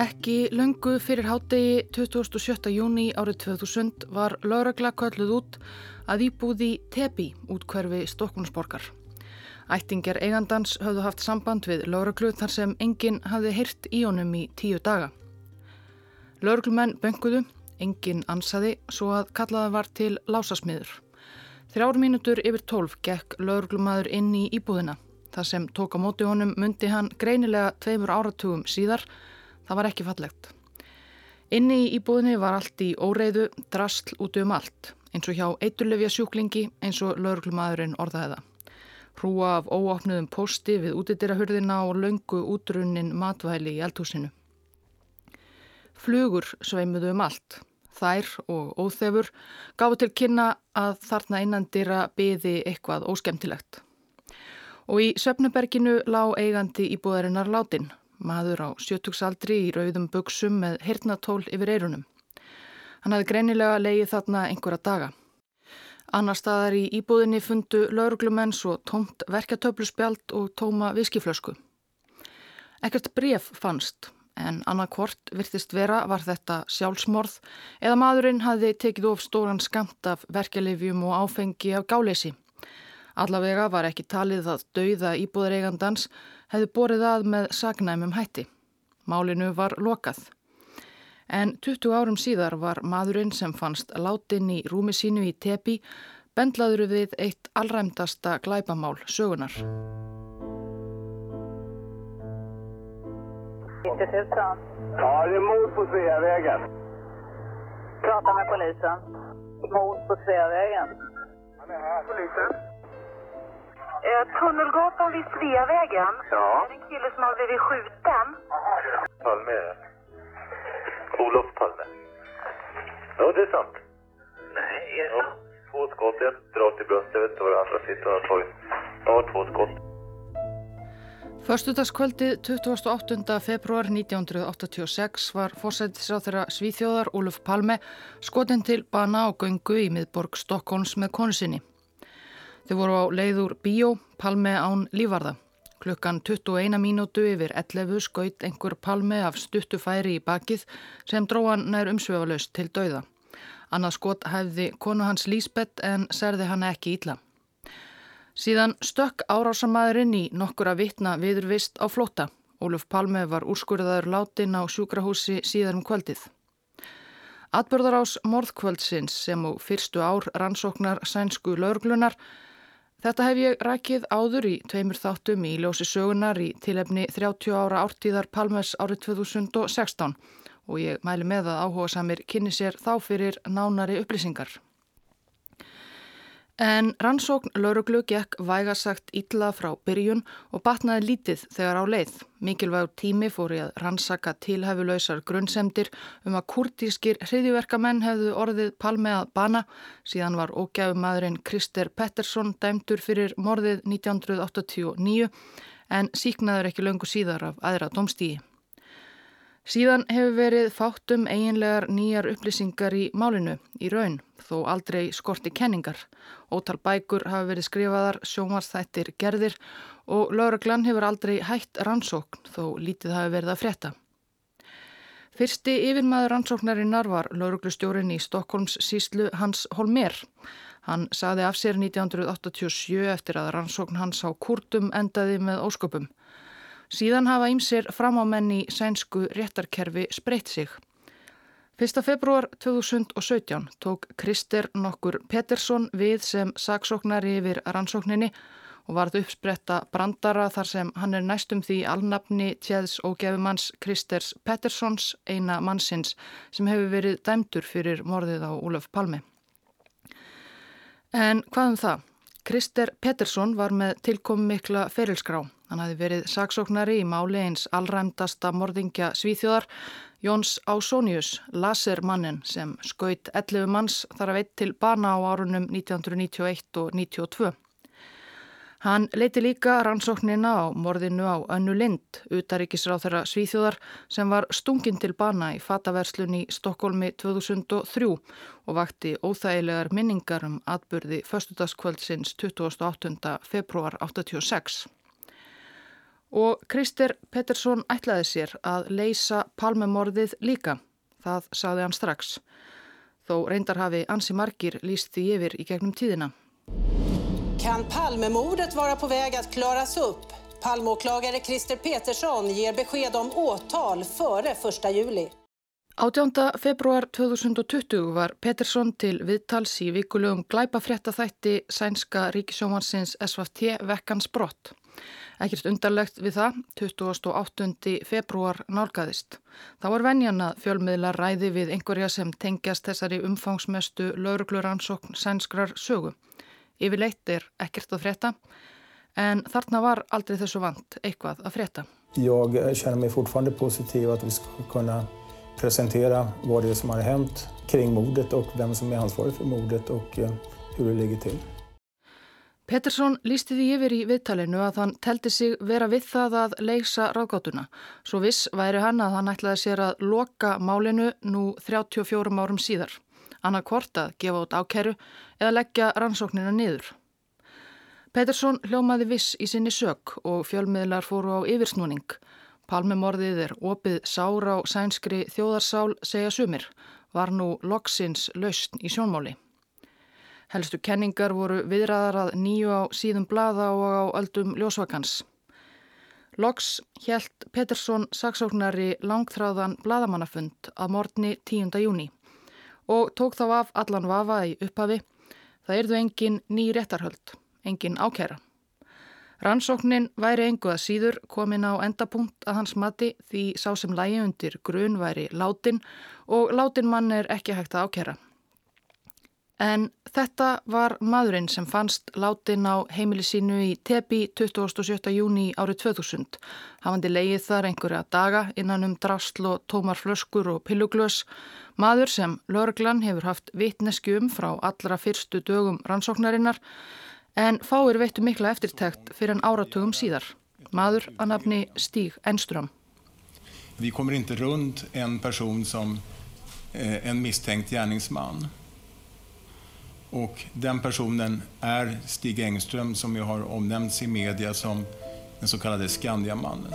Ekki löngu fyrir hádegi 27. júni árið 2000 var lauragla kölluð út að íbúði Tepi út hverfi Stokkonsborgar. Ættingar eigandans höfðu haft samband við lauraglu þar sem enginn hafði heyrt í honum í tíu daga. Lauraglumenn bönguðu, enginn ansaði svo að kallaða var til lásasmiður. Þrjár mínutur yfir tólf gekk lauraglumadur inn í íbúðina. Það sem tók á móti honum myndi hann greinilega tveimur áratugum síðar Það var ekki fallegt. Inni í íbúðinni var allt í óreiðu, drastl út um allt, eins og hjá eiturlefja sjúklingi eins og lauruglumadurinn orðaði það. Hrúa af óopnuðum posti við útidirahurðina og löngu útrunnin matvæli í eldhúsinu. Flugur sveimuðu um allt. Þær og óþefur gafu til kynna að þarna innandira byði eitthvað óskemtilegt. Og í Söpneberginu lág eigandi íbúðarinnar látin, maður á sjötugsaldri í rauðum buksum með hirtnatól yfir eirunum. Hann hafði greinilega leið þarna einhverja daga. Annar staðar í íbúðinni fundu lauruglumenn svo tómt verkjatöfluspjald og tóma viskiflösku. Ekkert bref fannst, en annarkvort virtist vera var þetta sjálfsmorð eða maðurinn hafði tekið of stóran skamt af verkjalifjum og áfengi af gáleysi. Allavega var ekki talið að dauða íbúðareigandans hefði borið að með sagnæmum hætti. Málinu var lokað. En 20 árum síðar var maðurinn sem fannst látin í rúmi sínu í tepi bendlaður við eitt allræmdasta glæpamál sögunar. Ja, det är mord på Sveavägen. Prata med polisen. Mord på Sveavägen. Han är här. Polisen? Eh, Tunnelgatan vid Sveavägen. Ja. Det är en kille som har blivit skjuten. Palme är det. Olof Palme. Ja, det är sant. Nej, är det Ja. Två skott, ett rakt i bröstet. Jag vet inte vad det andra sitter har tagit. Ja, två skott. Förstudagskvöldi 28. februar 1986 var fórsættisráð þeirra Svíþjóðar Óluf Palme skotin til bana og göngu í miðborg Stokkons með konu sinni. Þau voru á leiður bíó, palmi án lífarða. Klukkan 21 mínútu yfir 11 skaut einhver palmi af stuttufæri í bakið sem dróðan nær umsvefalaust til dauða. Annað skot hefði konu hans Lísbeth en serði hann ekki ítla. Síðan stökk árásamæðurinn í nokkura vittna viðurvist á flóta. Óluf Palme var úrskurðaður látin á sjúkrahúsi síðar um kvöldið. Atbörðarás morðkvöldsins sem og fyrstu ár rannsóknar sænsku laurglunar Þetta hef ég rækið áður í tveimur þáttum í ljósi sögunar í tilefni 30 ára ártíðar Palmes árið 2016 og ég mæli með að áhuga samir kynni sér þá fyrir nánari upplýsingar. En rannsókn lauruglu gekk vægasagt ítla frá byrjun og batnaði lítið þegar á leið. Mikilvægur tími fór í að rannsaka tilhæfulausar grunnsemdir um að kurtískir hriðiverkamenn hefðu orðið palme að bana. Síðan var ógæfumadurinn Krister Pettersson dæmtur fyrir morðið 1989 en síknaður ekki löngu síðar af aðra domstíi. Síðan hefur verið fátum eiginlegar nýjar upplýsingar í málinu í raun, þó aldrei skorti kenningar. Ótal bækur hafa verið skrifaðar, sjómarsþættir gerðir og lauraglann hefur aldrei hætt rannsókn, þó lítið hafi verið að frétta. Fyrsti yfirmaður rannsóknarinnar var lauruglustjórin í Stokkólms síslu Hans Holmér. Hann saði af sér 1987 eftir að rannsókn hans á kurtum endaði með ósköpum. Síðan hafa ímsir framámenn í sænsku réttarkerfi spreytt sig. 1. februar 2017 tók Krister nokkur Pettersson við sem saksóknari yfir rannsókninni og varð uppspretta brandara þar sem hann er næstum því alnafni tjeðs og gefumanns Kristers Petterssons eina mannsins sem hefur verið dæmdur fyrir morðið á Ólaf Palmi. En hvað um það? Krister Pettersson var með tilkom mikla ferilskrá. Hann hafi verið saksóknari í máli eins allræmdasta morðingja Svíþjóðar Jóns Ásónius, lasermannin sem skaut 11 manns þar að veit til bana á árunum 1991 og 1992. Hann leiti líka rannsóknina á morðinu á Önnu Lind, utaríkisráð þeirra Svíþjóðar sem var stungin til bana í fataverslun í Stokkólmi 2003 og vakti óþægilegar minningar um atbyrði förstudagskvöldsins 28. februar 86. Og Krister Pettersson ætlaði sér að leysa palmemorðið líka. Það saði hann strax. Þó reyndar hafi ansi margir líst því yfir í gegnum tíðina. Kan Palmemordet vara på väg att klaras upp? Palmåklagare Christer Petersson ger besked om åtal före 1 juli. 18. februar 2020 var Pettersson til viðtals í vikulugum glæpafréttaþætti sænska ríkisjómansins SVT vekkans brott. Ekkert undarlegt við það, 28. februar nálgæðist. Það var venjan að fjölmiðla ræði við einhverja sem tengjast þessari umfangsmestu laurugluransókn sænskrar sögu. Yfirleitt er ekkert að frétta, en þarna var aldrei þessu vant eitthvað að frétta. Jag känner mig fortfarande positiv att vi ska kunna presentera vad det är som har hänt kring mordet och vem som är ansvarig för mordet och eh, hur det ligger till. Pettersson lísti því yfir í viðtalinu að hann teldi sig vera við það að leysa ráðgátuna. Svo viss væri hann að hann ætlaði sér að loka málinu nú 34 árum síðar. Annað hvort að gefa út ákeru eða leggja rannsóknina niður. Pettersson hljómaði viss í sinni sök og fjölmiðlar fóru á yfirsnúning. Palmemorðið er opið sár á sænskri þjóðarsál segja sumir, var nú loksins lausn í sjónmáli. Helstu kenningar voru viðræðar að nýju á síðum blada og á öldum ljósvakans. Loks helt Pettersson saksóknari langþráðan bladamannafund að morgni 10. júni og tók þá af allan vafa í upphafi. Það erðu engin ný réttarhöld, engin ákæra. Rannsóknin væri enguða síður komin á endapunkt að hans mati því sá sem lægi undir grun væri látin og látin mann er ekki hægt að ákæra. En þetta var maðurinn sem fannst látin á heimili sínu í Tepi 27. júni árið 2000. Hafandi leið þar einhverja daga innan um drastl og tómar flöskur og pilluglös. Maður sem Lörglann hefur haft vitneski um frá allra fyrstu dögum rannsóknarinnar en fáir veittu mikla eftirtækt fyrir en áratugum síðar. Maður að nafni Stíg Enström. Vi kommer inte runt en person som eh, en misstänkt gärningsman. Och den personen är Stig Engström som ju har omnämnts i media som den så kallade Skandiamannen.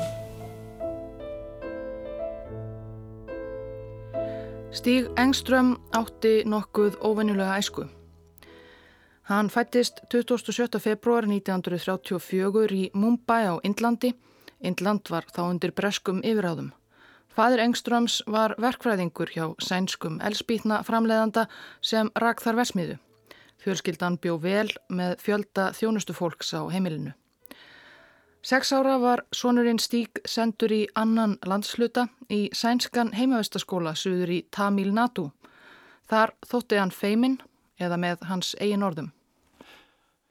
Stíg Engström átti nokkuð óvenjulega æsku. Hann fættist 27. februar 1934 í Mumbai á Indlandi. Indland var þá undir breskum yfiráðum. Fadir Engströms var verkfræðingur hjá sænskum elspýtna framleiðanda sem rak þar versmiðu. Fjölskyldan bjó vel með fjölda þjónustu fólks á heimilinu. Seks ára var sonurinn Stík sendur í annan landsluta í sænskan heimavistaskóla suður í Tamil Nadu. Þar þótti hann feiminn eða með hans eigin orðum.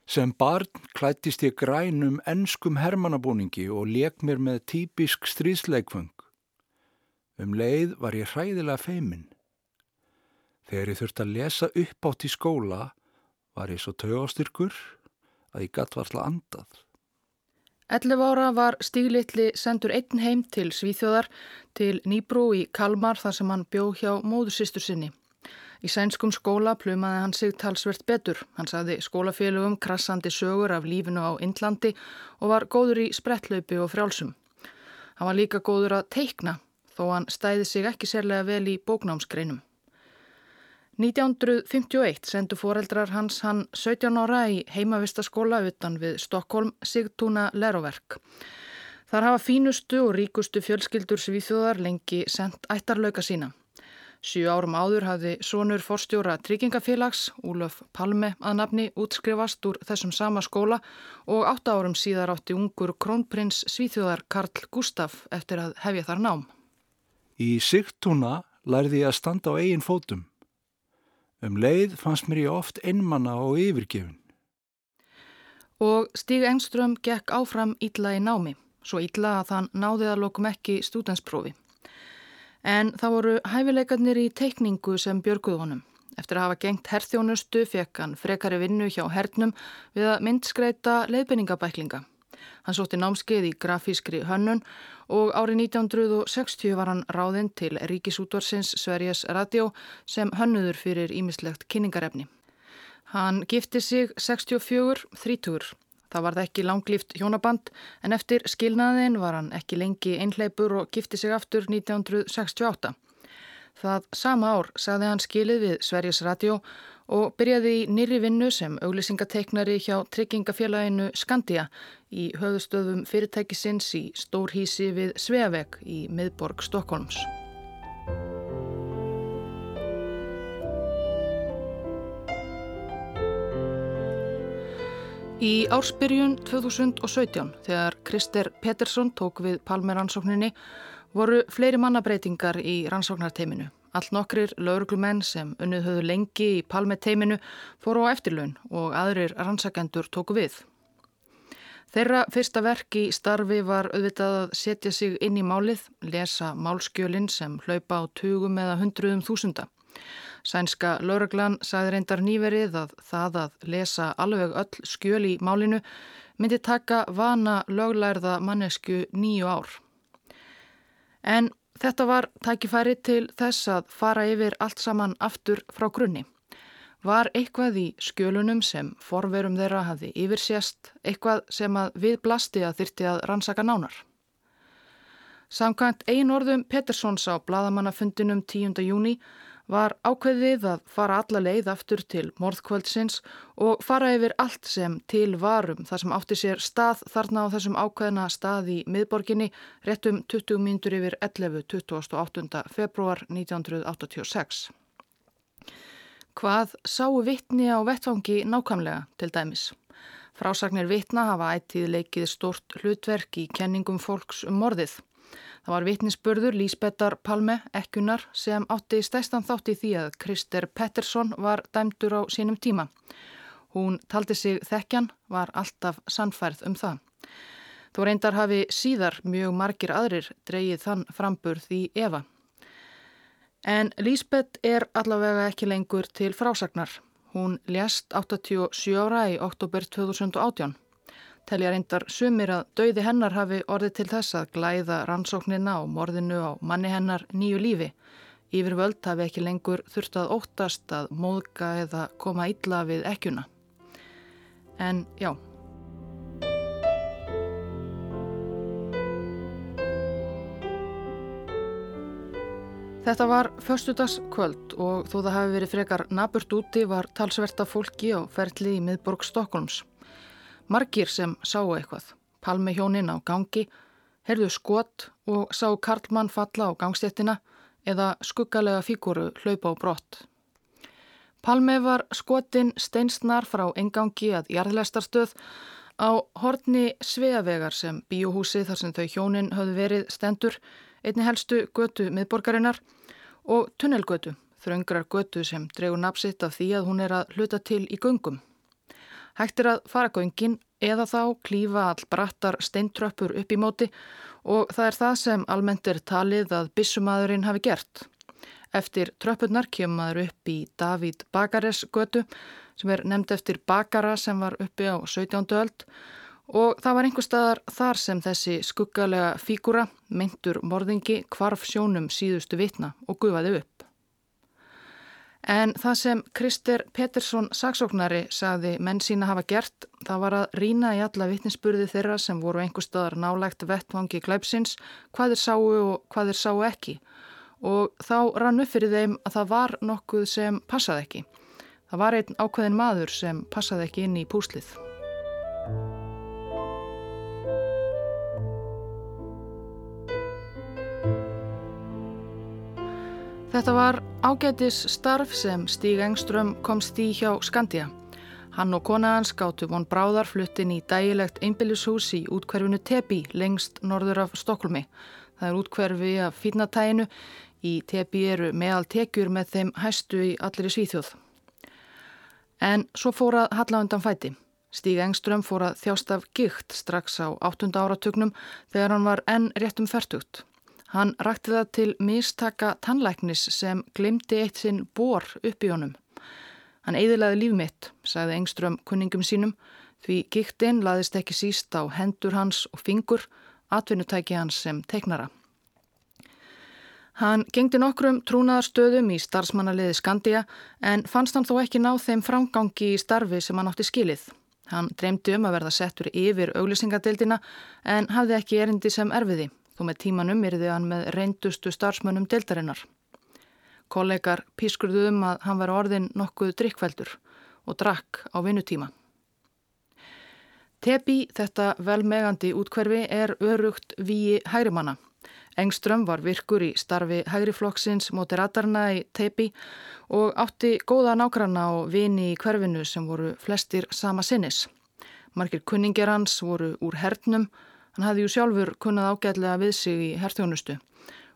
Sem barn klættist ég grænum ennskum hermannabúningi og leik mér með típisk stríðsleikfung. Um leið var ég hræðilega feiminn. Þegar ég þurfti að lesa upp átt í skóla var ég svo tögastyrkur að ég gatt varðla andað. 11 ára var stíglitli sendur einn heim til Svíþjóðar til Nýbrú í Kalmar þar sem hann bjó hjá móðursistur sinni. Í sænskum skóla plumaði hann sig talsvert betur. Hann saði skólafélugum krassandi sögur af lífinu á Indlandi og var góður í sprettlaupi og frjálsum. Hann var líka góður að teikna þó hann stæði sig ekki sérlega vel í bóknámsgreinum. 1951 sendu foreldrar hans hann 17 ára í heimavistaskóla utan við Stokkólm Sigtúna Leroverk. Þar hafa fínustu og ríkustu fjölskyldur svíþjóðar lengi sendt ættarlauka sína. Sjú árum áður hafði sonur forstjóra tryggingafélags, Úlöf Palme að nafni, útskrifast úr þessum sama skóla og átta árum síðar átti ungur krónprins svíþjóðar Karl Gustaf eftir að hefja þar nám. Í Sigtúna lærði ég að standa á eigin fótum. Um leið fannst mér ég oft einmanna og yfirgefin. Og Stíg Engström gekk áfram ítla í námi, svo ítla að hann náði að lokum ekki stúdensprófi. En það voru hæfileikarnir í teikningu sem björguð honum. Eftir að hafa gengt herþjónustu fekk hann frekari vinnu hjá hernum við að myndskreita leiðbenningabæklinga. Hann sótti námskeið í grafískri hönnun og árið 1960 var hann ráðinn til Ríkisútvarsins Sveriges Radio sem hönnuður fyrir ímislegt kynningarefni. Hann gifti sig 64, 30. Það varð ekki langlýft hjónaband en eftir skilnaðin var hann ekki lengi einhleipur og gifti sig aftur 1968. Það sama ár saði hann skilið við Sveriges Radio og byrjaði í nýri vinnu sem auglýsingateiknari hjá tryggingafélaginu Skandia í höfustöðum fyrirtækisins í Stórhísi við Sveaveg í miðborg Stokkólms. Í ársbyrjun 2017 þegar Krister Pettersson tók við Palmeransókninni voru fleiri mannabreitingar í rannsóknarteiminu. Allt nokkrir lauruglumenn sem unnið höfðu lengi í Palmeteiminu fóru á eftirlaun og aðrir rannsakendur tóku við. Þeirra fyrsta verk í starfi var auðvitað að setja sig inn í málið, lesa málskjölinn sem hlaupa á tugum eða hundruðum þúsunda. Sænska lauruglan sagði reyndar nýverið að það að lesa alveg öll skjöl í málinu myndi taka vana löglærða mannesku nýju ár. En þetta var tækifæri til þess að fara yfir allt saman aftur frá grunni. Var eitthvað í skjölunum sem forverum þeirra hafði yfirsjast, eitthvað sem að við blasti að þyrti að rannsaka nánar? Samkvæmt ein orðum Petterssons á bladamannafundinum 10. júni var ákveðið að fara alla leið aftur til morðkvöldsins og fara yfir allt sem til varum þar sem átti sér stað þarna á þessum ákveðna stað í miðborginni réttum 20 mínútur yfir 11. 28. februar 1986. Hvað sáu vittni á vettfangi nákvæmlega til dæmis? Frásagnir vittna hafa ættið leikið stort hlutverk í kenningum fólks um morðið. Það var vitnisspörður Lísbettar Palme ekkunar sem átti stæstan þátt í því að Krister Pettersson var dæmdur á sínum tíma. Hún taldi sig þekkjan, var alltaf sannfærð um það. Þó reyndar hafi síðar mjög margir aðrir dreyið þann framburð í Eva. En Lísbett er allavega ekki lengur til frásagnar. Hún lést 87 ára í oktober 2018 telja reyndar sumir að dauði hennar hafi orðið til þess að glæða rannsóknina og morðinu á manni hennar nýju lífi. Yfir völd hafi ekki lengur þurft að óttast að móðga eða koma illa við ekkjuna. En já. Þetta var förstudagskvöld og þó það hafi verið frekar naburt úti var talsverta fólki á ferli í miðborg Stokkólms. Margir sem sáu eitthvað, palmi hjónin á gangi, herðu skot og sá Karlmann falla á gangstéttina eða skuggalega fíguru hlaupa á brott. Palmi var skotin steinsnar frá engangi að jarðlestarstöð á horni Sveavegar sem bíóhúsi þar sem þau hjónin höfðu verið stendur, einni helstu götu miðborgarinnar og tunnelgötu, þröngrar götu sem dregur napsitt af því að hún er að hluta til í göngum. Hægt er að fara göngin eða þá klífa all brattar steintröppur upp í móti og það er það sem almennt er talið að bissumadurinn hafi gert. Eftir tröppurnar kemur upp í Davíd Bakares götu sem er nefnd eftir Bakara sem var uppi á 17. öld og það var einhver staðar þar sem þessi skuggalega fígura, myndur morðingi, kvarf sjónum síðustu vitna og gufaði upp. En það sem Krister Pettersson saksóknari sagði menn sína hafa gert, það var að rína í alla vittninsburði þeirra sem voru einhver staðar nálægt vettvangi glæpsins, hvað þeir sáu og hvað þeir sáu ekki. Og þá rann upp fyrir þeim að það var nokkuð sem passaði ekki. Það var einn ákveðin maður sem passaði ekki inn í púslið. Þetta var ágætis starf sem Stíg Engström komst í hjá Skandia. Hann og kona hans gáttu von bráðar fluttin í dægilegt einbillishús í útkverfinu Tepi lengst norður af Stokkulmi. Það er útkverfi af fínatæginu. Í Tepi eru meðal tekjur með þeim hæstu í allir í Svíþjóð. En svo fór að halla undan fæti. Stíg Engström fór að þjást af gikt strax á 8. áratugnum þegar hann var enn réttum færtugt. Hann rakti það til mistaka tannlæknis sem glimti eitt sinn bor upp í honum. Hann eidilaði líf mitt, sagði Engström kunningum sínum, því giktinn laðist ekki síst á hendur hans og fingur, atvinnutæki hans sem teiknara. Hann gengdi nokkrum trúnaðarstöðum í starfsmannaliði Skandia en fannst hann þó ekki ná þeim framgangi í starfi sem hann átti skilið. Hann dreymdi um að verða settur yfir auglýsingadeildina en hafði ekki erindi sem erfiði, þó með tímanum yrði hann með reyndustu starfsmönnum deildarinnar. Kollegar pískurðu um að hann var orðin nokkuð drikkveldur og drakk á vinnutíma. Tepi, þetta velmegandi útkverfi, er örugt víi hægrimanna. Engström var virkur í starfi hægriflokksins móti ratarna í Tepi og átti góða nákranna og vini í hverfinu sem voru flestir sama sinnis. Markir kunningir hans voru úr hernum, hann hafði ju sjálfur kunnað ágæðlega við sig í herþjónustu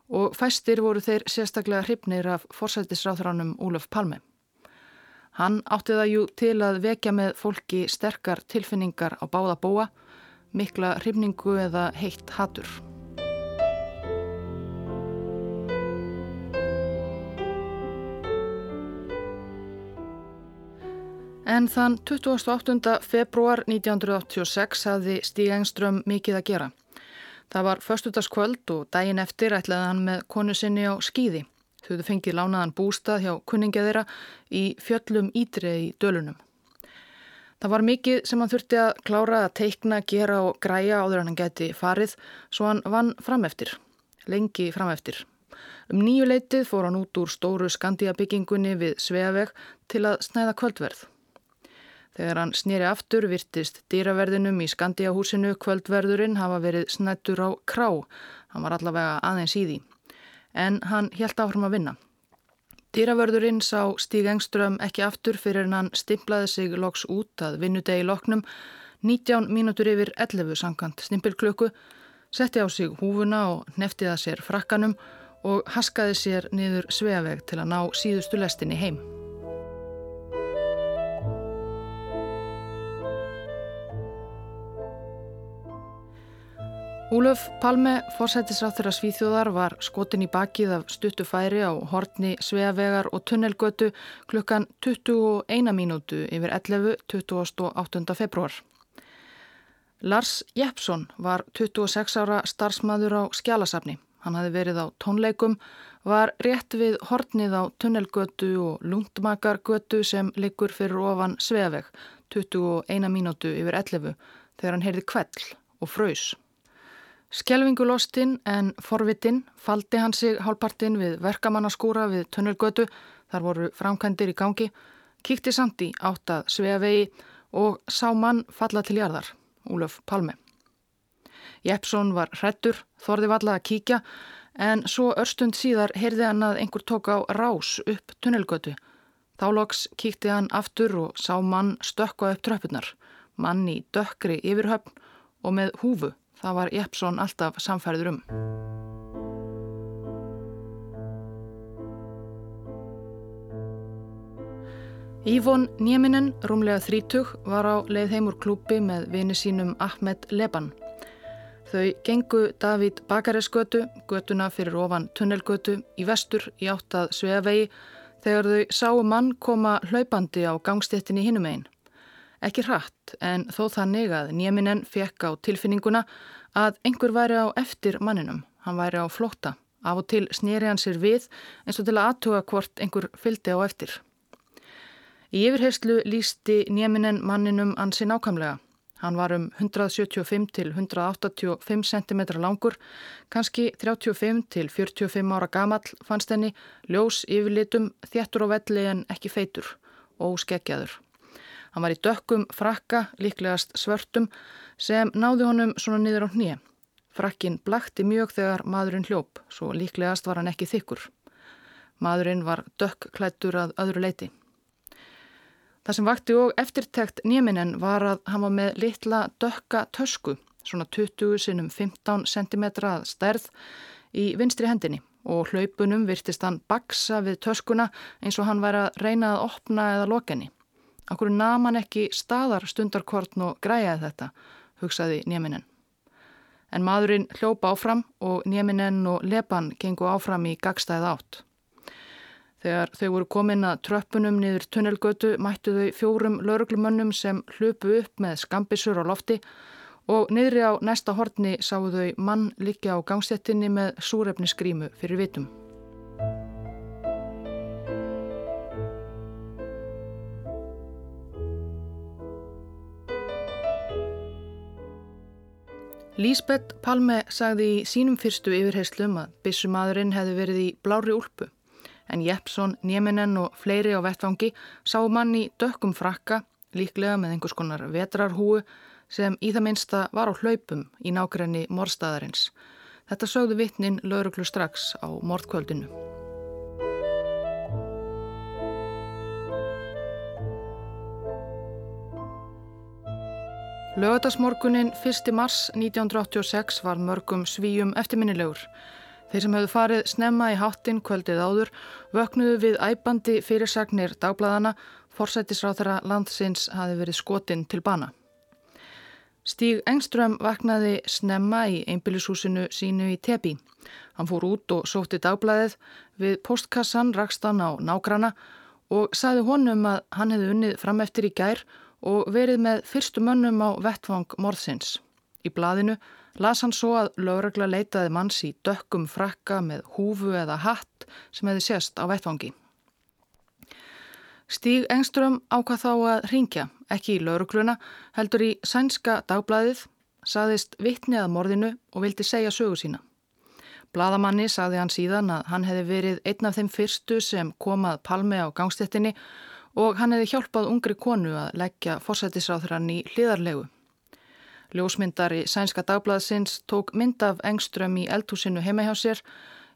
og fæstir voru þeir sérstaklega hrifnir af forsættisráþránum Úlöf Palme. Hann átti það jú til að vekja með fólki sterkar tilfinningar á báða búa, mikla hrifningu eða heitt hatur. En þann 28. februar 1986 hafði Stíg Engström mikið að gera. Það var förstutaskvöld og daginn eftir ætlaði hann með konu sinni á skýði. Þauðu fengið lánaðan bústað hjá kunningja þeirra í fjöllum ítrið í dölunum. Það var mikið sem hann þurfti að klára að teikna, gera og græja áður en hann geti farið svo hann vann frameftir, lengi frameftir. Um nýju leitið fór hann út úr stóru skandíabyggingunni við Sveaveg til að snæða kvöldverð. Þegar hann snýri aftur virtist dýraverðinum í Skandíahúsinu kvöldverðurinn hafa verið snættur á krá. Hann var allavega aðeins í því. En hann helt áfram að vinna. Dýraverðurinn sá Stíg Engström ekki aftur fyrir hann stimplaði sig loks út að vinnudegi loknum 19 mínútur yfir 11 sankant stimpilklöku, setti á sig húfuna og neftiða sér frakkanum og haskaði sér niður sveaveg til að ná síðustu lestinni heim. Úlöf Palme, forsættisráþur að Svíþjóðar, var skotin í bakið af stuttu færi á hortni Sveavegar og Tunnelgötu klukkan 21 mínútu yfir 11. 28. februar. Lars Jeppsson var 26 ára starfsmæður á skjálasafni. Hann hafi verið á tónleikum, var rétt við hortnið á Tunnelgötu og Lundmakargötu sem liggur fyrir ofan Sveaveg 21 mínútu yfir 11 þegar hann heyrði kvell og fröys. Skelvingulostinn en forvitinn faldi hann sig hálpartinn við verkamannaskúra við tunnelgötu, þar voru framkændir í gangi, kíkti samt í áttað sveavegi og sá mann falla til jarðar, Úlöf Palme. Jeppsson var hrettur, þorði valla að kíkja, en svo örstund síðar heyrði hann að einhver tók á rás upp tunnelgötu. Þáloks kíkti hann aftur og sá mann stökka upp tröppunar, mann í dökkri yfirhöfn og með húfu Það var Jeppsson alltaf samfærður um. Ívon Nieminen, rúmlega þrítug, var á leið heimur klúpi með vini sínum Ahmed Leban. Þau gengu David Bakaresgötu, götuna fyrir ofan tunnelgötu, í vestur í áttað Sveavegi þegar þau sáu mann koma hlaupandi á gangstéttinni hinum einn. Ekki hratt en þó þannig að Nieminen fekk á tilfinninguna að einhver væri á eftir manninum, hann væri á flótta. Af og til snýri hann sér við eins og til að aðtuga hvort einhver fylgdi á eftir. Í yfirherslu lísti Nieminen manninum ansi nákamlega. Hann var um 175 til 185 cm langur, kannski 35 til 45 ára gamall fannst henni, ljós yfirlitum, þjættur og velli en ekki feitur og skeggjaður. Hann var í dökkum frakka, líklegast svörtum, sem náði honum svona niður á hnið. Frakkin blakti mjög þegar maðurinn hljóp, svo líklegast var hann ekki þykkur. Maðurinn var dökkklættur að öðru leiti. Það sem vakti og eftirtekt nýminin var að hann var með litla dökka tösku, svona 20 sinum 15 cm að stærð, í vinstri hendinni og hlaupunum virtist hann baksa við töskuna eins og hann væri að reyna að opna eða lokenni. Akkur naman ekki staðar stundarkortn og græjaði þetta, hugsaði Njeminen. En maðurinn hljópa áfram og Njeminen og Lepan gengu áfram í gagstæð átt. Þegar þau voru komin að tröppunum niður tunnelgötu mættu þau fjórum lauruglumönnum sem hlupu upp með skambisur á lofti og niðri á næsta hortni sáu þau mann líka á gangsettinni með súrefniskrímu fyrir vitum. Lísbeth Palme sagði í sínum fyrstu yfirheyslum að bissumadurinn hefði verið í blári úlpu en Jeppsson, Nieminen og fleiri á vettvangi sá mann í dökkum frakka, líklega með einhvers konar vetrarhúu sem í það minsta var á hlaupum í nákrenni morstaðarins. Þetta sögðu vittnin lauruglu strax á mordkvöldinu. Lögadagsmorgunin 1. mars 1986 var mörgum svíjum eftirminnilegur. Þeir sem hefðu farið snemma í háttin kvöldið áður vöknuðu við æbandi fyrirsagnir dagbladana forsættisráþara landsins hafi verið skotin til bana. Stíg Engström vaknaði snemma í einbílishúsinu sínu í Tepi. Hann fór út og sótti dagbladið við postkassan rakstan á nágrana og sagði honum að hann hefði unnið fram eftir í gær og verið með fyrstu mönnum á vettvang morðsins. Í blaðinu las hann svo að lögregla leitaði manns í dökkum frakka með húfu eða hatt sem hefði sést á vettvangi. Stíg Engström ákvað þá að ringja, ekki í lögregluna, heldur í sænska dagblæðið, saðist vittni að morðinu og vildi segja sögu sína. Blaðamanni saði hann síðan að hann hefði verið einn af þeim fyrstu sem komað palmi á gangstettinni og hann hefði hjálpað ungri konu að leggja fórsættisráþrann í hliðarlegu. Ljósmyndari Sænska dagblaðsins tók mynd af engström í eldhúsinu heima hjá sér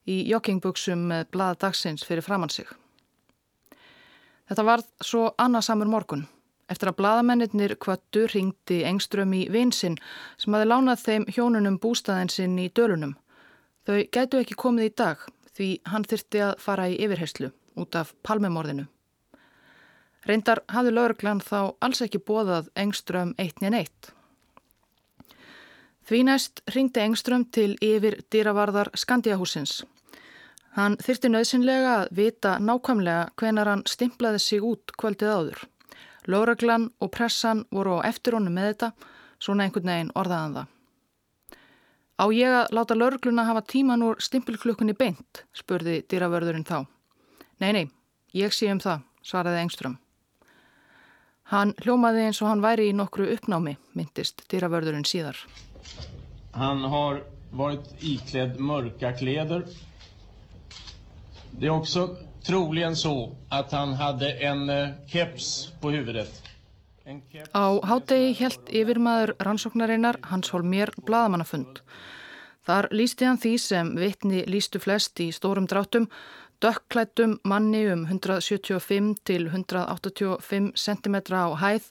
í joggingbuksum með blaða dagsins fyrir framann sig. Þetta var svo annarsamur morgun. Eftir að bladamennir kvöttu ringdi engström í vinsinn sem hafi lánað þeim hjónunum bústaðinsinn í dölunum. Þau gætu ekki komið í dag því hann þyrti að fara í yfirherslu út af palmemorðinu. Reyndar hafði lauruglan þá alls ekki bóðað Engström 1-1. Því næst ringdi Engström til yfir dýravarðar Skandiahúsins. Hann þyrti nöðsynlega að vita nákvæmlega hvenar hann stimplaði sig út kvöldið áður. Lauruglan og pressan voru á eftir honum með þetta, svona einhvern veginn orðaðan það. Á ég að láta laurugluna hafa tíman úr stimpilklukkunni beint, spurði dýravörðurinn þá. Nei, nei, ég sé um það, svaraði Engström. Hann hljómaði eins og hann væri í nokkru uppnámi, myndist dýravörðurinn síðar. Hann har varit íkledd mörka kleder. Det är också troligen så att han hade en eh, keps på huvudet. Á hátegi helt yfirmaður rannsóknarinnar Hans Holmér bladamannafund. Þar lísti hann því sem vitni lístu flest í stórum dráttum dökklættum manni um 175 til 185 cm á hæð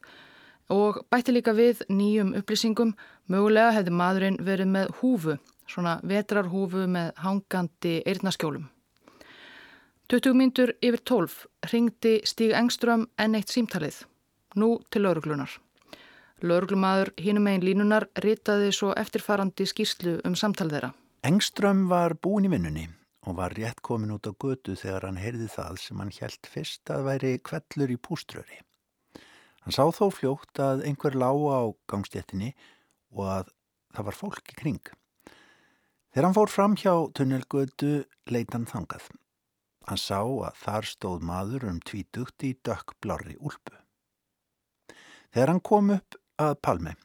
og bætti líka við nýjum upplýsingum. Mögulega hefði maðurinn verið með húfu, svona vetrarhúfu með hangandi eirnaskjólum. 20 myndur yfir 12 ringdi Stíg Engström enn eitt símtalið, nú til lauruglunar. Lauruglumadur hínum einn línunar ritaði svo eftirfarandi skýrslu um samtal þeirra. Engström var búin í vinnunni og var rétt komin út á götu þegar hann heyrði það sem hann helt fyrst að væri kvellur í púströri. Hann sá þó fljótt að einhver lága á gangstéttinni og að það var fólk í kring. Þegar hann fór fram hjá tunnelgötu leita hann þangað. Hann sá að þar stóð maður um tvítugt í dökkblári úlpu. Þegar hann kom upp að Palme,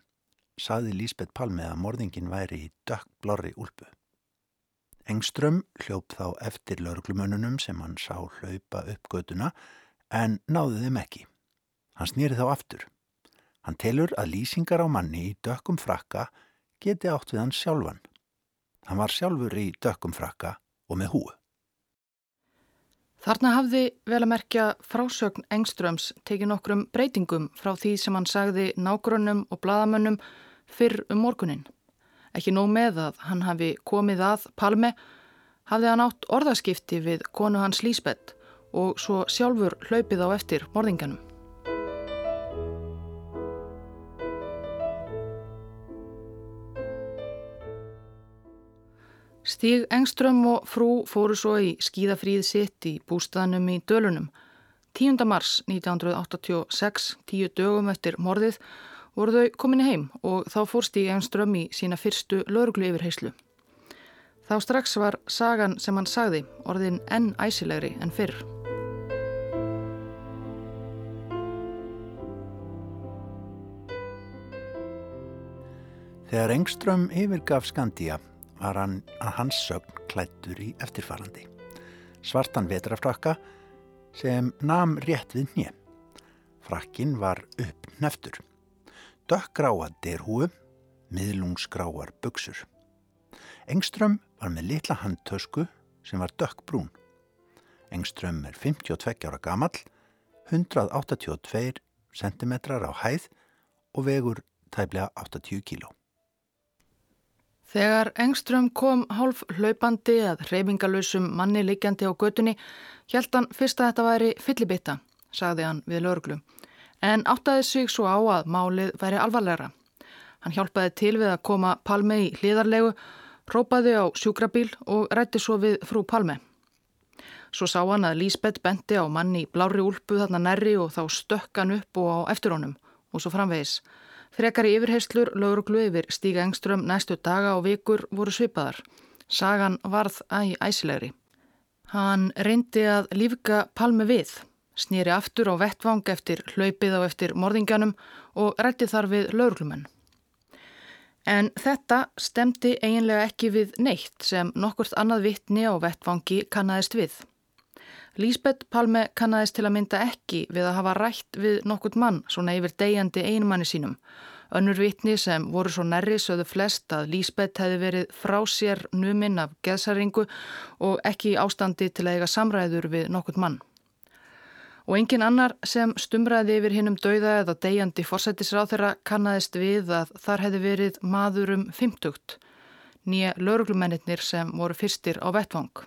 saði Lísbeth Palme að morðingin væri í dökkblári úlpu. Engström hljóp þá eftir lauruglumönunum sem hann sá hlaupa upp göduna en náði þeim ekki. Hann snýri þá aftur. Hann telur að lýsingar á manni í dökkum frakka geti átt við hann sjálfan. Hann var sjálfur í dökkum frakka og með húu. Þarna hafði vel að merkja frásögn Engströms tekið nokkrum breytingum frá því sem hann sagði nágrunum og bladamönnum fyrr um morgunin. Ekki nóg með að hann hafi komið að Palme, hafði hann átt orðaskipti við konu hans Lísbeth og svo sjálfur hlaupið á eftir morðinganum. Stíg Engström og frú fóru svo í skíðafríð sitt í bústaðnum í Dölunum. 10. mars 1986, tíu dögum eftir morðið, voru þau komin í heim og þá fórst í Einström í sína fyrstu lauruglu yfirheyslu. Þá strax var sagan sem hann sagði orðin enn æsilegri enn fyrr. Þegar Engström yfirgaf Skandía var hann að hans sögn klættur í eftirfarandi. Svartan vetrafrakka sem nam rétt við nýja. Frakkin var upp neftur. Dökkgráa derhúu, miðlungsgráar buksur. Engström var með litla handtösku sem var dökkbrún. Engström er 52 ára gamall, 182 cm á hæð og vegur tæplega 80 kíló. Þegar Engström kom hálf hlaupandi að reyfingalösum manni liggjandi á götunni, hjælt hann fyrst að þetta væri fyllibitta, sagði hann við löglu, en áttaði sig svo á að málið væri alvarlegra. Hann hjálpaði til við að koma Palme í hliðarlegu, rópaði á sjúkrabíl og rætti svo við frú Palme. Svo sá hann að Lísbeth benti á manni í blári úlpu þarna nærri og þá stökk hann upp og á eftir honum og svo framvegis. Frekari yfirheyslur lögurglu yfir Stíga Engström næstu daga og vikur voru svipaðar. Sagan varð æg æsilegri. Hann reyndi að lífka palmi við, snýri aftur á vettvang eftir hlaupið á eftir morðingjanum og rætti þar við lögurglumenn. En þetta stemdi eiginlega ekki við neitt sem nokkurt annað vittni á vettvangi kannadist við. Lísbeth Palme kannadist til að mynda ekki við að hafa rætt við nokkurt mann svona yfir degjandi einmanni sínum. Önnur vitni sem voru svo nærri sögðu flest að Lísbeth hefði verið frá sér numinn af geðsaringu og ekki ástandi til að eiga samræður við nokkurt mann. Og engin annar sem stumraði yfir hinnum dauða eða degjandi forsættisráð þeirra kannadist við að þar hefði verið maður um 50, nýja lauruglumennir sem voru fyrstir á vettvang.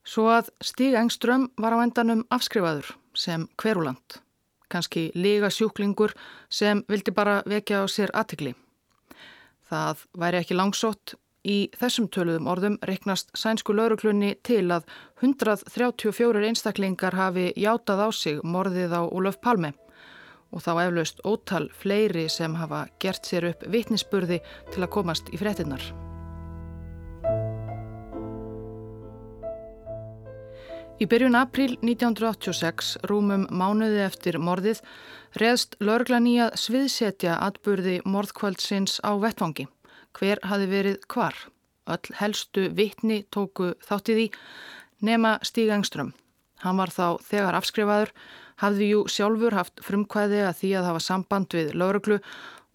Svo að Stíg Engström var á endanum afskrifaður sem hveruland, kannski líga sjúklingur sem vildi bara vekja á sér aðtikli. Það væri ekki langsótt, í þessum töluðum orðum reknast sænsku lauruglunni til að 134 einstaklingar hafi játað á sig morðið á Ólaf Palme og þá eflaust ótal fleiri sem hafa gert sér upp vitnisspurði til að komast í frettinnar. Í byrjun april 1986, rúmum mánuði eftir morðið, reðst lörglan í að sviðsetja atburði morðkvöldsins á vettvangi. Hver hafi verið hvar? Öll helstu vittni tóku þáttið í nema Stíg Engström. Hann var þá þegar afskrifaður, hafði jú sjálfur haft frumkvæði að því að hafa samband við lauruglu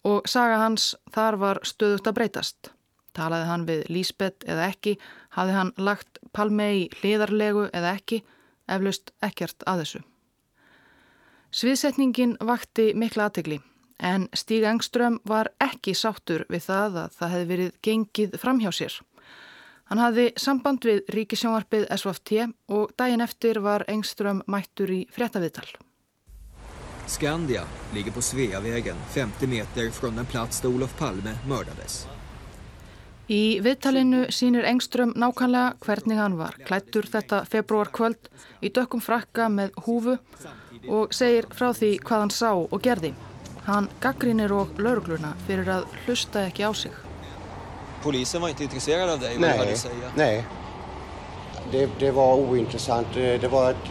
og saga hans þar var stöðut að breytast. Talaði hann við Lísbeth eða ekki, hafði hann lagt Palme í hliðarlegu eða ekki, eflaust ekkert að þessu. Sviðsetningin vakti mikla aðtegli en Stíg Engström var ekki sáttur við það að það hefði verið gengið framhjá sér. Hann hafði samband við ríkisjónvarpið SVT og daginn eftir var Engström mættur í fréttaviðtal. Skandia ligger på Sveavägen 50 meter från den plats där Olof Palme mördades. Í viðtalinu sínir Engström nákvæmlega hvernig hann var klættur þetta februar kvöld í dökkum frakka með húfu og segir frá því hvað hann sá og gerði. Hann gaggrínir og laurugluna fyrir að hlusta ekki á sig. Polisen var inte intresserad av dig, vad nej, hade du säga? Nej, det, det var ointressant. Det var ett,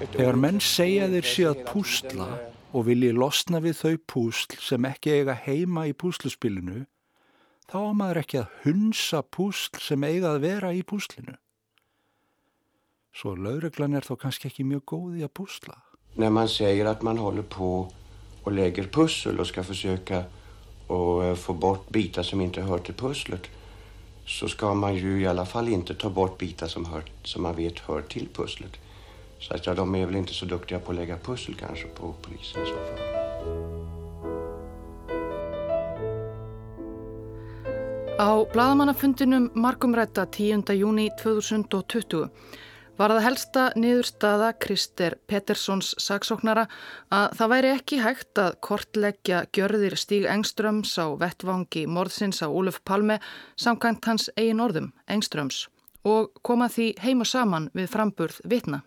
ett Þegar menn segja þeir sé að pústla og vilji losna við þau púsl sem ekki eiga heima í púsluspilinu þá á maður ekki að hunsa púsl sem eiga að vera í púslinu. Så lauruglan er þá kannski ekki mjög góð í að púsla. När man säger att man håller på och lägger pussel och ska försöka och eh, få bort bitar som inte hör till pusslet så ska man ju i alla fall inte ta bort bitar som, hör, som man vet hör till pusslet. Så att ja, de är väl inte så duktiga på att lägga pussel kanske på polisen i så fall. Á bladamannafundinum markumrætta 10. júni 2020 var það helsta niðurstaða Krister Petterssons saksóknara að það væri ekki hægt að kortleggja gjörðir Stíg Engströms á vettvangi morðsins á Óluf Palme samkvæmt hans eigin orðum, Engströms, og koma því heim og saman við framburð vitna.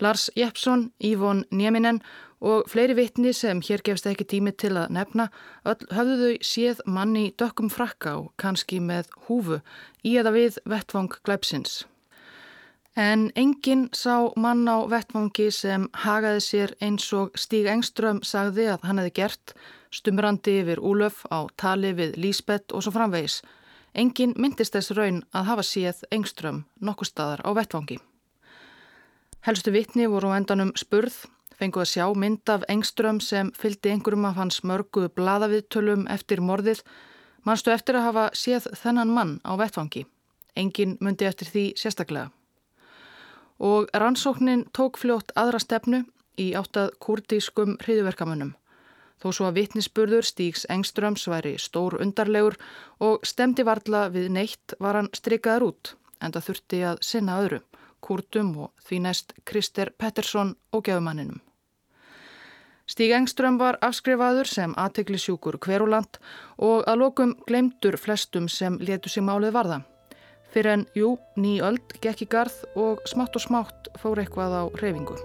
Lars Jeppsson, Ívon Nieminen og fleiri vitni sem hér gefst ekki tími til að nefna höfðu þau séð manni dökkum frakka og kannski með húfu í eða við vettvang glæpsins. En enginn sá mann á vettvangi sem hagaði sér eins og Stíg Engström sagði að hann hefði gert stumrandi yfir Úlöf á tali við Lísbeth og svo framvegis. Engin myndist þess raun að hafa séð engström nokkur staðar á vettvangi. Helstu vittni voru endanum spurð, fenguð að sjá mynd af engström sem fyldi einhverjum af hans mörgu bladaviðtölum eftir morðið, mannstu eftir að hafa séð þennan mann á vettvangi. Engin myndi eftir því sérstaklega. Og rannsóknin tók fljótt aðra stefnu í áttað kurdískum hriðverkamönnum. Þó svo að vittnisspurður Stíks Engströms væri stór undarlegur og stemdi varla við neitt var hann strikaður út en það þurfti að sinna öðru, kurdum og því næst Krister Pettersson og gefumanninum. Stíg Engström var afskrifaður sem aðteglisjúkur hveruland og að lokum glemtur flestum sem letu sig málið varða. Fyrir en, jú, ný öld gekk í garð og smátt og smátt fór eitthvað á reyfingu.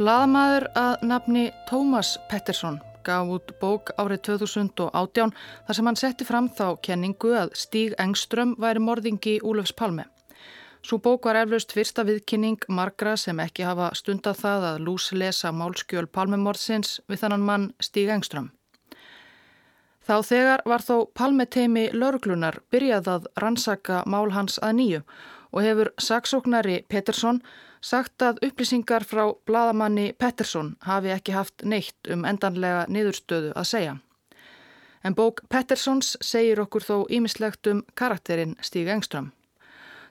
Blaðamaður að nafni Tómas Pettersson gaf út bók árið 2018 þar sem hann setti fram þá kenningu að Stíg Engström væri morðingi Úlefs Palme. Svo bók var eflaust fyrsta viðkynning margra sem ekki hafa stundað það að lúslesa málskjöl Palmemorðsins við þannan mann Stíg Engström. Þá þegar var þó Palmeteimi lauruglunar byrjað að rannsaka mál hans að nýju og hefur saksóknari Pettersson sagt að upplýsingar frá bladamanni Pettersson hafi ekki haft neitt um endanlega niðurstöðu að segja. En bók Petterssons segir okkur þó ímislegt um karakterinn Stíg Engström.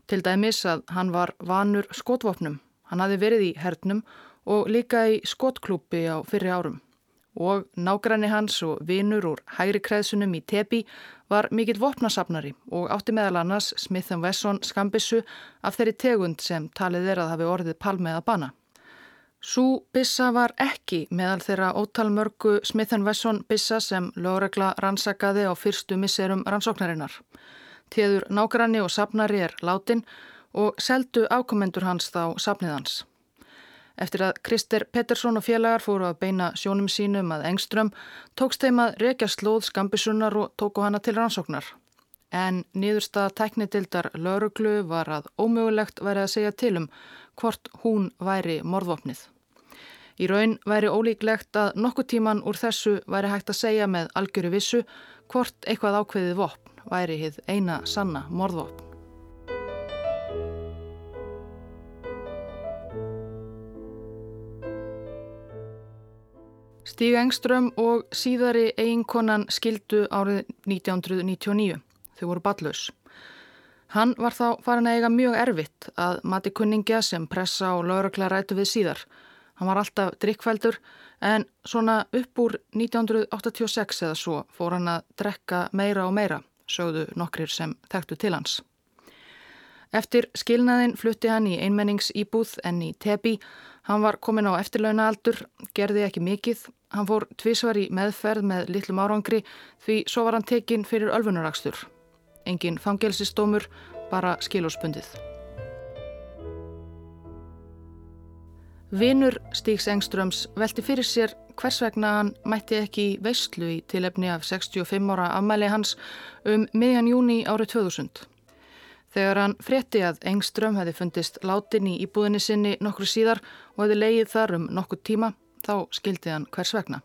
Til dæmis að hann var vanur skotvopnum, hann hafi verið í hernum og líka í skotklúpi á fyrri árum og nágræni hans og vinur úr hægri kreðsunum í tepi var mikill vopnasafnari og átti meðal annars Smith Wesson skambissu af þeirri tegund sem talið er að hafi orðið palmeða bana. Sú bissa var ekki meðal þeirra ótalmörgu Smith Wesson bissa sem lögregla rannsakaði á fyrstu misserum rannsóknarinnar. Téður nágræni og safnari er látin og seldu ákomendur hans þá safniðans. Eftir að Krister Pettersson og félagar fóru að beina sjónum sínum að Engström tókst þeim að rekja slóð skambissunnar og tóku hana til rannsóknar. En niðurstaða teknitildar lauruglu var að ómögulegt væri að segja til um hvort hún væri morðvopnið. Í raun væri ólíklegt að nokkuð tíman úr þessu væri hægt að segja með algjöru vissu hvort eitthvað ákveðið vopn væri hið eina sanna morðvopn. Stíg Engström og síðari eiginkonan skildu árið 1999. Þau voru ballus. Hann var þá farin að eiga mjög erfitt að mati kunningja sem pressa og laurökla rætu við síðar. Hann var alltaf drikkfældur en svona upp úr 1986 eða svo fór hann að drekka meira og meira, sögðu nokkrir sem þekktu til hans. Eftir skilnaðin flutti hann í einmennings íbúð en í tebi. Hann var komin á eftirlauna aldur, gerði ekki mikið Hann fór tvísvar í meðferð með litlum árangri því svo var hann tekinn fyrir ölfunarakstur. Engin fangelsistómur, bara skilóspundið. Vinur Stíks Engströms velti fyrir sér hvers vegna hann mætti ekki veistlu í tilefni af 65 ára afmæli hans um miðjan júni árið 2000. Þegar hann frétti að Engström hefði fundist látin í íbúðinni sinni nokkru síðar og hefði leið þar um nokkur tíma Þá skildi hann hvers vegna.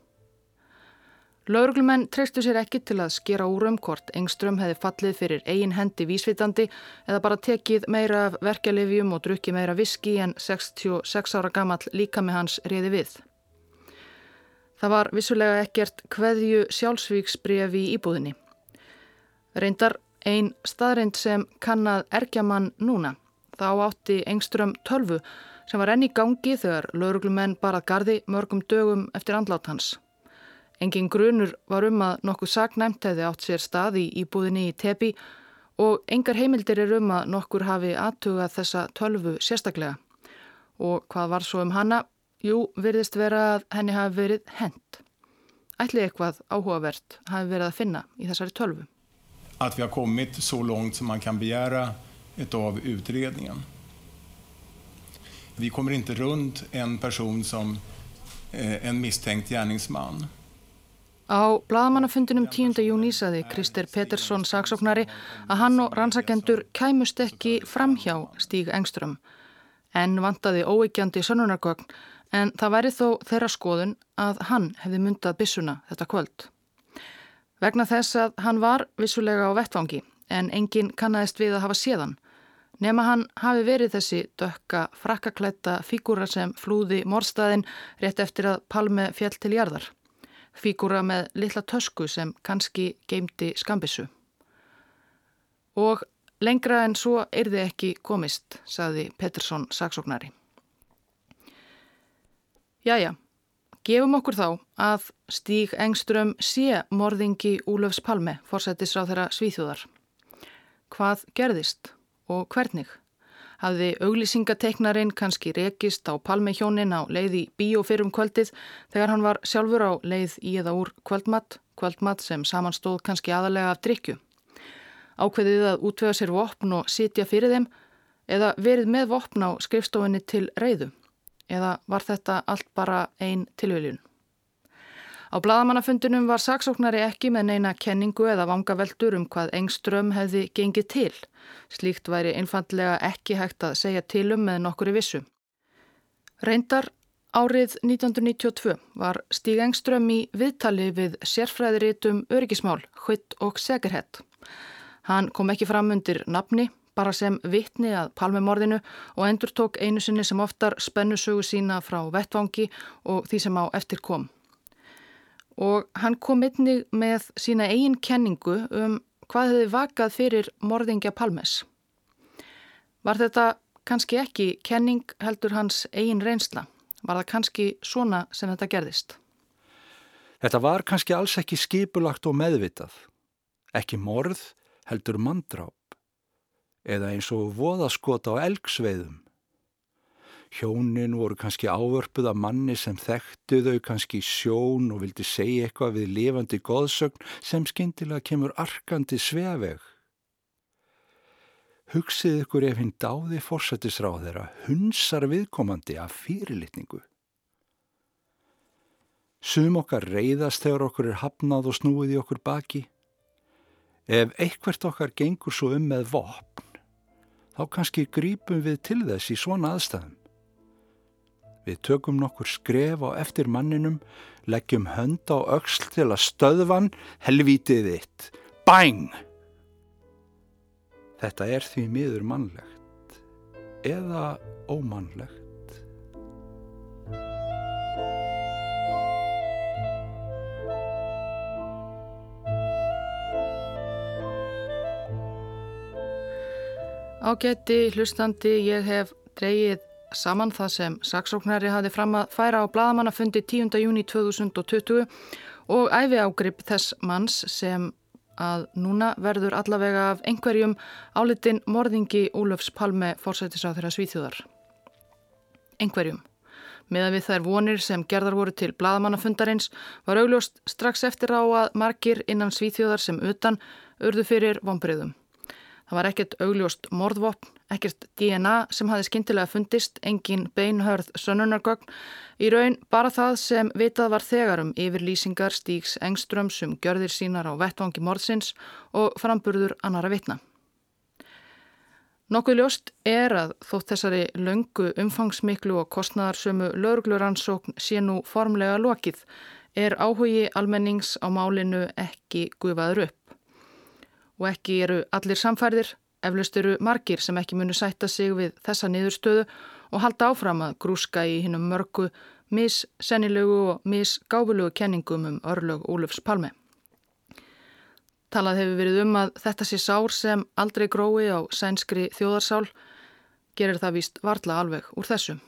Lauruglumenn treystu sér ekki til að skera úr um hvort Engström hefði fallið fyrir eigin hendi vísvitandi eða bara tekið meira af verkelifjum og drukki meira viski en 66 ára gammal líka með hans reyði við. Það var vissulega ekkert hveðju sjálfsvíksbrefi í íbúðinni. Reyndar einn staðreind sem kannad erkjaman núna. Þá átti Engström tölvu sem var enn í gangi þegar lauruglumenn barað gardi mörgum dögum eftir andlát hans. Engin grunur var um að nokkuð sagnæmt hefði átt sér stað í íbúðinni í tepi og engar heimildir er um að nokkur hafi aðtugað þessa tölvu sérstaklega. Og hvað var svo um hanna? Jú, virðist vera að henni hafi verið hent. Ætli eitthvað áhugavert hafi verið að finna í þessari tölvu. Att vi har kommit så långt som man kan begära av utredningen. Vi kommer inte runt en person som eh, en misstänkt gärningsman. Á bladamannafundinum 10. júni saði Krister Pettersson saksóknari að hann og rannsakendur kæmust ekki framhjá Stíg Engström. En vantaði óeikjandi sönunargögn en það væri þó þeirra skoðun að hann hefði myndað bissuna þetta kvöld. Vegna þess að hann var vissulega á vettvangi en enginn kannast við að hafa séðan. Nefna hann hafi verið þessi dökka frakkaklætta fígúra sem flúði morstaðin rétt eftir að Palme fjell til jarðar fígúra með litla tösku sem kannski geymdi skambissu. Og lengra en svo er þið ekki komist, saði Pettersson saksóknari. Jæja, gefum okkur þá að Stíg Engström sé morðingi Úlöfs Palme, forsættisráð þeirra svíþjóðar. Hvað gerðist og hvernig? hafði auglýsingateiknarinn kannski rekist á palmihjónin á leið í bíó fyrrum kvöldið þegar hann var sjálfur á leið í eða úr kvöldmatt, kvöldmatt sem samanstóð kannski aðalega af drikju. Ákveðið að útvega sér vopn og sitja fyrir þeim eða verið með vopn á skrifstofinni til reyðu eða var þetta allt bara einn tilviljun. Á bladamannafundunum var saksóknari ekki með neina kenningu eða vangaveldur um hvað engström hefði gengið til. Slíkt væri einfallega ekki hægt að segja til um með nokkuri vissu. Reyndar árið 1992 var Stíg Engström í viðtali við sérfræðiritum öryggismál, hvitt og segurhett. Hann kom ekki fram undir nafni, bara sem vittni að palmemorðinu og endur tók einu sinni sem oftar spennusögu sína frá vettvangi og því sem á eftir kom og hann kom einnig með sína eigin kenningu um hvað hefði vakað fyrir morðingja Palmes. Var þetta kannski ekki kenning heldur hans eigin reynsla? Var það kannski svona sem þetta gerðist? Þetta var kannski alls ekki skipulagt og meðvitað. Ekki morð heldur mandráp eða eins og voðaskot á elgsveiðum Hjónin voru kannski ávörpuð af manni sem þekktu þau kannski sjón og vildi segja eitthvað við lifandi goðsögn sem skindilega kemur arkandi sveveg. Hugsið ykkur ef hinn dáði fórsættisráð þeirra hunsar viðkomandi af fyrirlitningu. Sum okkar reyðast þegar okkur er hafnað og snúið í okkur baki. Ef eitthvert okkar gengur svo um með vopn, þá kannski grípum við til þess í svona aðstæðum. Við tökum nokkur skref á eftir manninum, leggjum hönd á öxl til að stöðvan helvítið þitt. Bæng! Þetta er því miður mannlegt eða ómannlegt. Ágætti hlustandi, ég hef dreyið saman það sem saksóknari hafi fram að færa á bladamannafundi 10. júni 2020 og æfi ágrip þess manns sem að núna verður allavega af einhverjum álitin morðingi Ólafs Palme fórsættisáð þeirra svíþjóðar. Einhverjum. Meðan við þær vonir sem gerðar voru til bladamannafundarins var augljóst strax eftir á að margir innan svíþjóðar sem utan urðu fyrir vonbriðum. Það var ekkert augljóst morðvopn, ekkert DNA sem hafi skindilega fundist, engin beinhörð sönnunargögn, í raun bara það sem vitað var þegarum yfir lýsingar stíks engströms um gjörðir sínar á vettvangi morðsins og framburður annara vitna. Nokkuð ljóst er að þótt þessari löngu umfangsmiklu og kostnæðarsömu laurugluransókn sé nú formlega lokið er áhugi almennings á málinu ekki gufaður upp og ekki eru allir samfærðir, eflust eru margir sem ekki munu sætta sig við þessa niðurstöðu og halda áfram að grúska í hinnum mörgu, missennilegu og missgáfulegu kenningum um örlög Ólufs Palme. Talað hefur verið um að þetta sé sár sem aldrei grói á sænskri þjóðarsál, gerir það víst varla alveg úr þessum.